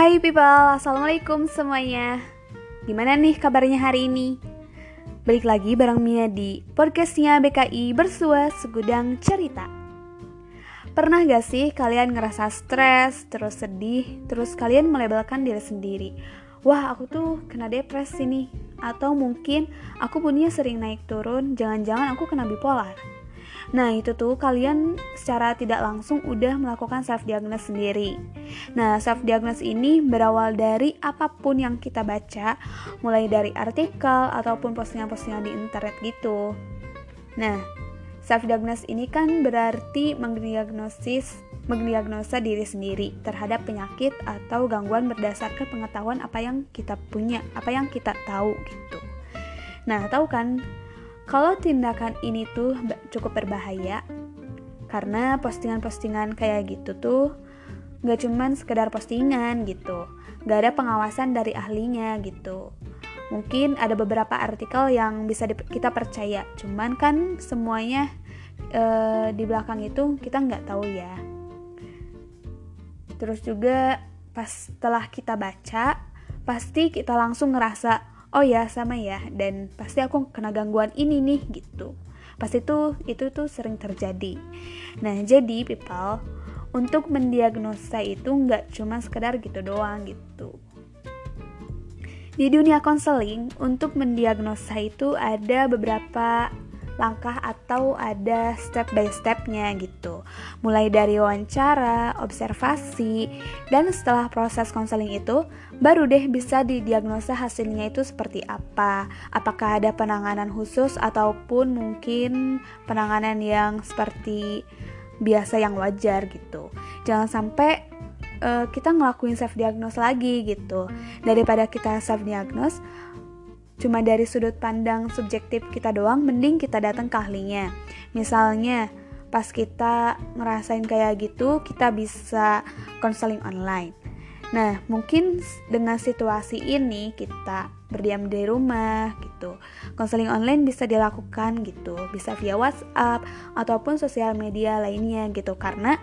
Hai people, Assalamualaikum semuanya. Gimana nih kabarnya hari ini? Balik lagi bareng Mia di podcastnya BKI Bersua Segudang Cerita. Pernah gak sih kalian ngerasa stres, terus sedih, terus kalian melabelkan diri sendiri? Wah aku tuh kena depresi nih Atau mungkin aku punya sering naik turun, jangan-jangan aku kena bipolar Nah, itu tuh kalian secara tidak langsung udah melakukan self diagnosis sendiri. Nah, self diagnosis ini berawal dari apa pun yang kita baca, mulai dari artikel ataupun postingan-postingan di internet gitu. Nah, self diagnosis ini kan berarti mendiagnosis mendiagnosa diri sendiri terhadap penyakit atau gangguan berdasarkan pengetahuan apa yang kita punya, apa yang kita tahu gitu. Nah, tahu kan kalau tindakan ini tuh cukup berbahaya karena postingan-postingan kayak gitu tuh nggak cuman sekedar postingan gitu nggak ada pengawasan dari ahlinya gitu. Mungkin ada beberapa artikel yang bisa kita percaya cuman kan semuanya e, di belakang itu kita nggak tahu ya. Terus juga pas setelah kita baca pasti kita langsung ngerasa oh ya sama ya dan pasti aku kena gangguan ini nih gitu. Pasti itu itu tuh sering terjadi. Nah jadi people untuk mendiagnosa itu nggak cuma sekedar gitu doang gitu. Di dunia konseling untuk mendiagnosa itu ada beberapa langkah atau ada step by stepnya gitu. Mulai dari wawancara, observasi dan setelah proses konseling itu baru deh bisa didiagnosa hasilnya itu seperti apa. Apakah ada penanganan khusus ataupun mungkin penanganan yang seperti biasa yang wajar gitu. Jangan sampai uh, kita ngelakuin self diagnose lagi gitu. Daripada kita self diagnose cuma dari sudut pandang subjektif kita doang, mending kita datang ke ahlinya. Misalnya, pas kita ngerasain kayak gitu, kita bisa konseling online. Nah, mungkin dengan situasi ini kita berdiam di rumah gitu. Konseling online bisa dilakukan gitu, bisa via WhatsApp ataupun sosial media lainnya gitu karena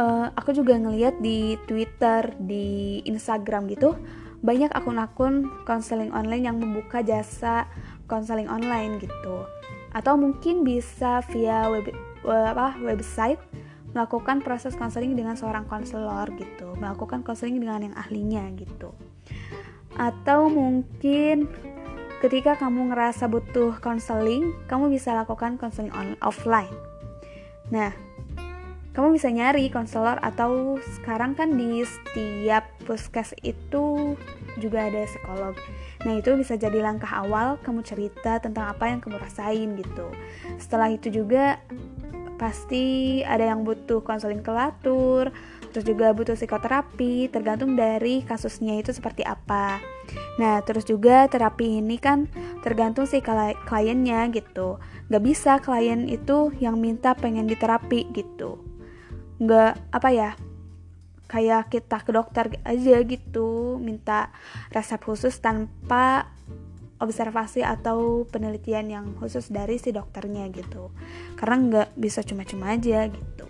uh, aku juga ngeliat di Twitter, di Instagram gitu banyak akun-akun konseling online yang membuka jasa konseling online gitu. Atau mungkin bisa via web, apa, website melakukan proses konseling dengan seorang konselor gitu. Melakukan konseling dengan yang ahlinya gitu. Atau mungkin ketika kamu ngerasa butuh konseling kamu bisa lakukan konseling offline. Nah kamu bisa nyari konselor atau sekarang kan di setiap puskes itu juga ada psikolog. Nah, itu bisa jadi langkah awal kamu cerita tentang apa yang kamu rasain gitu. Setelah itu juga pasti ada yang butuh konseling kelatur, terus juga butuh psikoterapi, tergantung dari kasusnya itu seperti apa. Nah, terus juga terapi ini kan tergantung si kliennya gitu. Gak bisa klien itu yang minta pengen diterapi gitu nggak apa ya kayak kita ke dokter aja gitu minta resep khusus tanpa observasi atau penelitian yang khusus dari si dokternya gitu. Karena nggak bisa cuma-cuma aja gitu.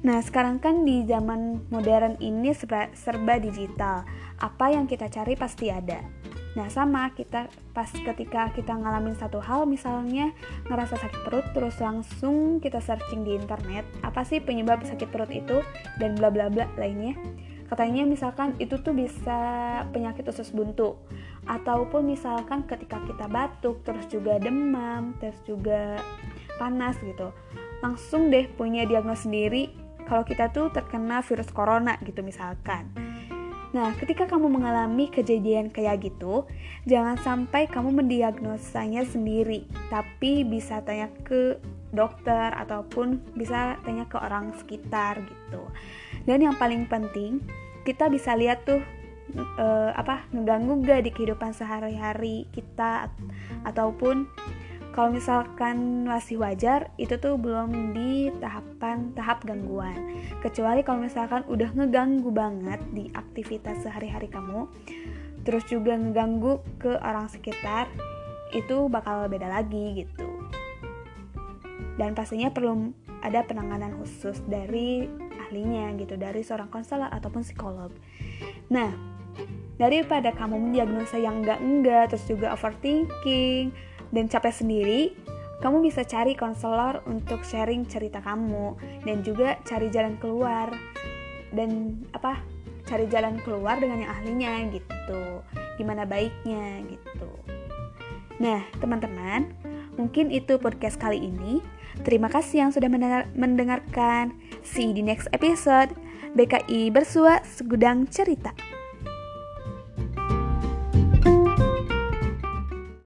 Nah sekarang kan di zaman modern ini serba, serba digital. Apa yang kita cari pasti ada Nah sama kita pas ketika kita ngalamin satu hal misalnya ngerasa sakit perut terus langsung kita searching di internet apa sih penyebab sakit perut itu dan bla bla bla lainnya. Katanya misalkan itu tuh bisa penyakit usus buntu ataupun misalkan ketika kita batuk terus juga demam terus juga panas gitu. Langsung deh punya diagnosis sendiri kalau kita tuh terkena virus corona gitu misalkan Nah, ketika kamu mengalami kejadian kayak gitu, jangan sampai kamu mendiagnosanya sendiri, tapi bisa tanya ke dokter ataupun bisa tanya ke orang sekitar gitu. Dan yang paling penting, kita bisa lihat tuh uh, apa ngeganggu gak di kehidupan sehari-hari kita ataupun kalau misalkan masih wajar itu tuh belum di tahapan tahap gangguan. Kecuali kalau misalkan udah ngeganggu banget di aktivitas sehari-hari kamu terus juga ngeganggu ke orang sekitar itu bakal beda lagi gitu. Dan pastinya perlu ada penanganan khusus dari ahlinya gitu dari seorang konselor ataupun psikolog. Nah, daripada kamu mendiagnosa yang enggak-enggak, terus juga overthinking, dan capek sendiri, kamu bisa cari konselor untuk sharing cerita kamu, dan juga cari jalan keluar, dan apa cari jalan keluar dengan yang ahlinya gitu, gimana baiknya gitu. Nah, teman-teman, mungkin itu podcast kali ini. Terima kasih yang sudah mendengarkan. See you di next episode. BKI Bersua Segudang Cerita.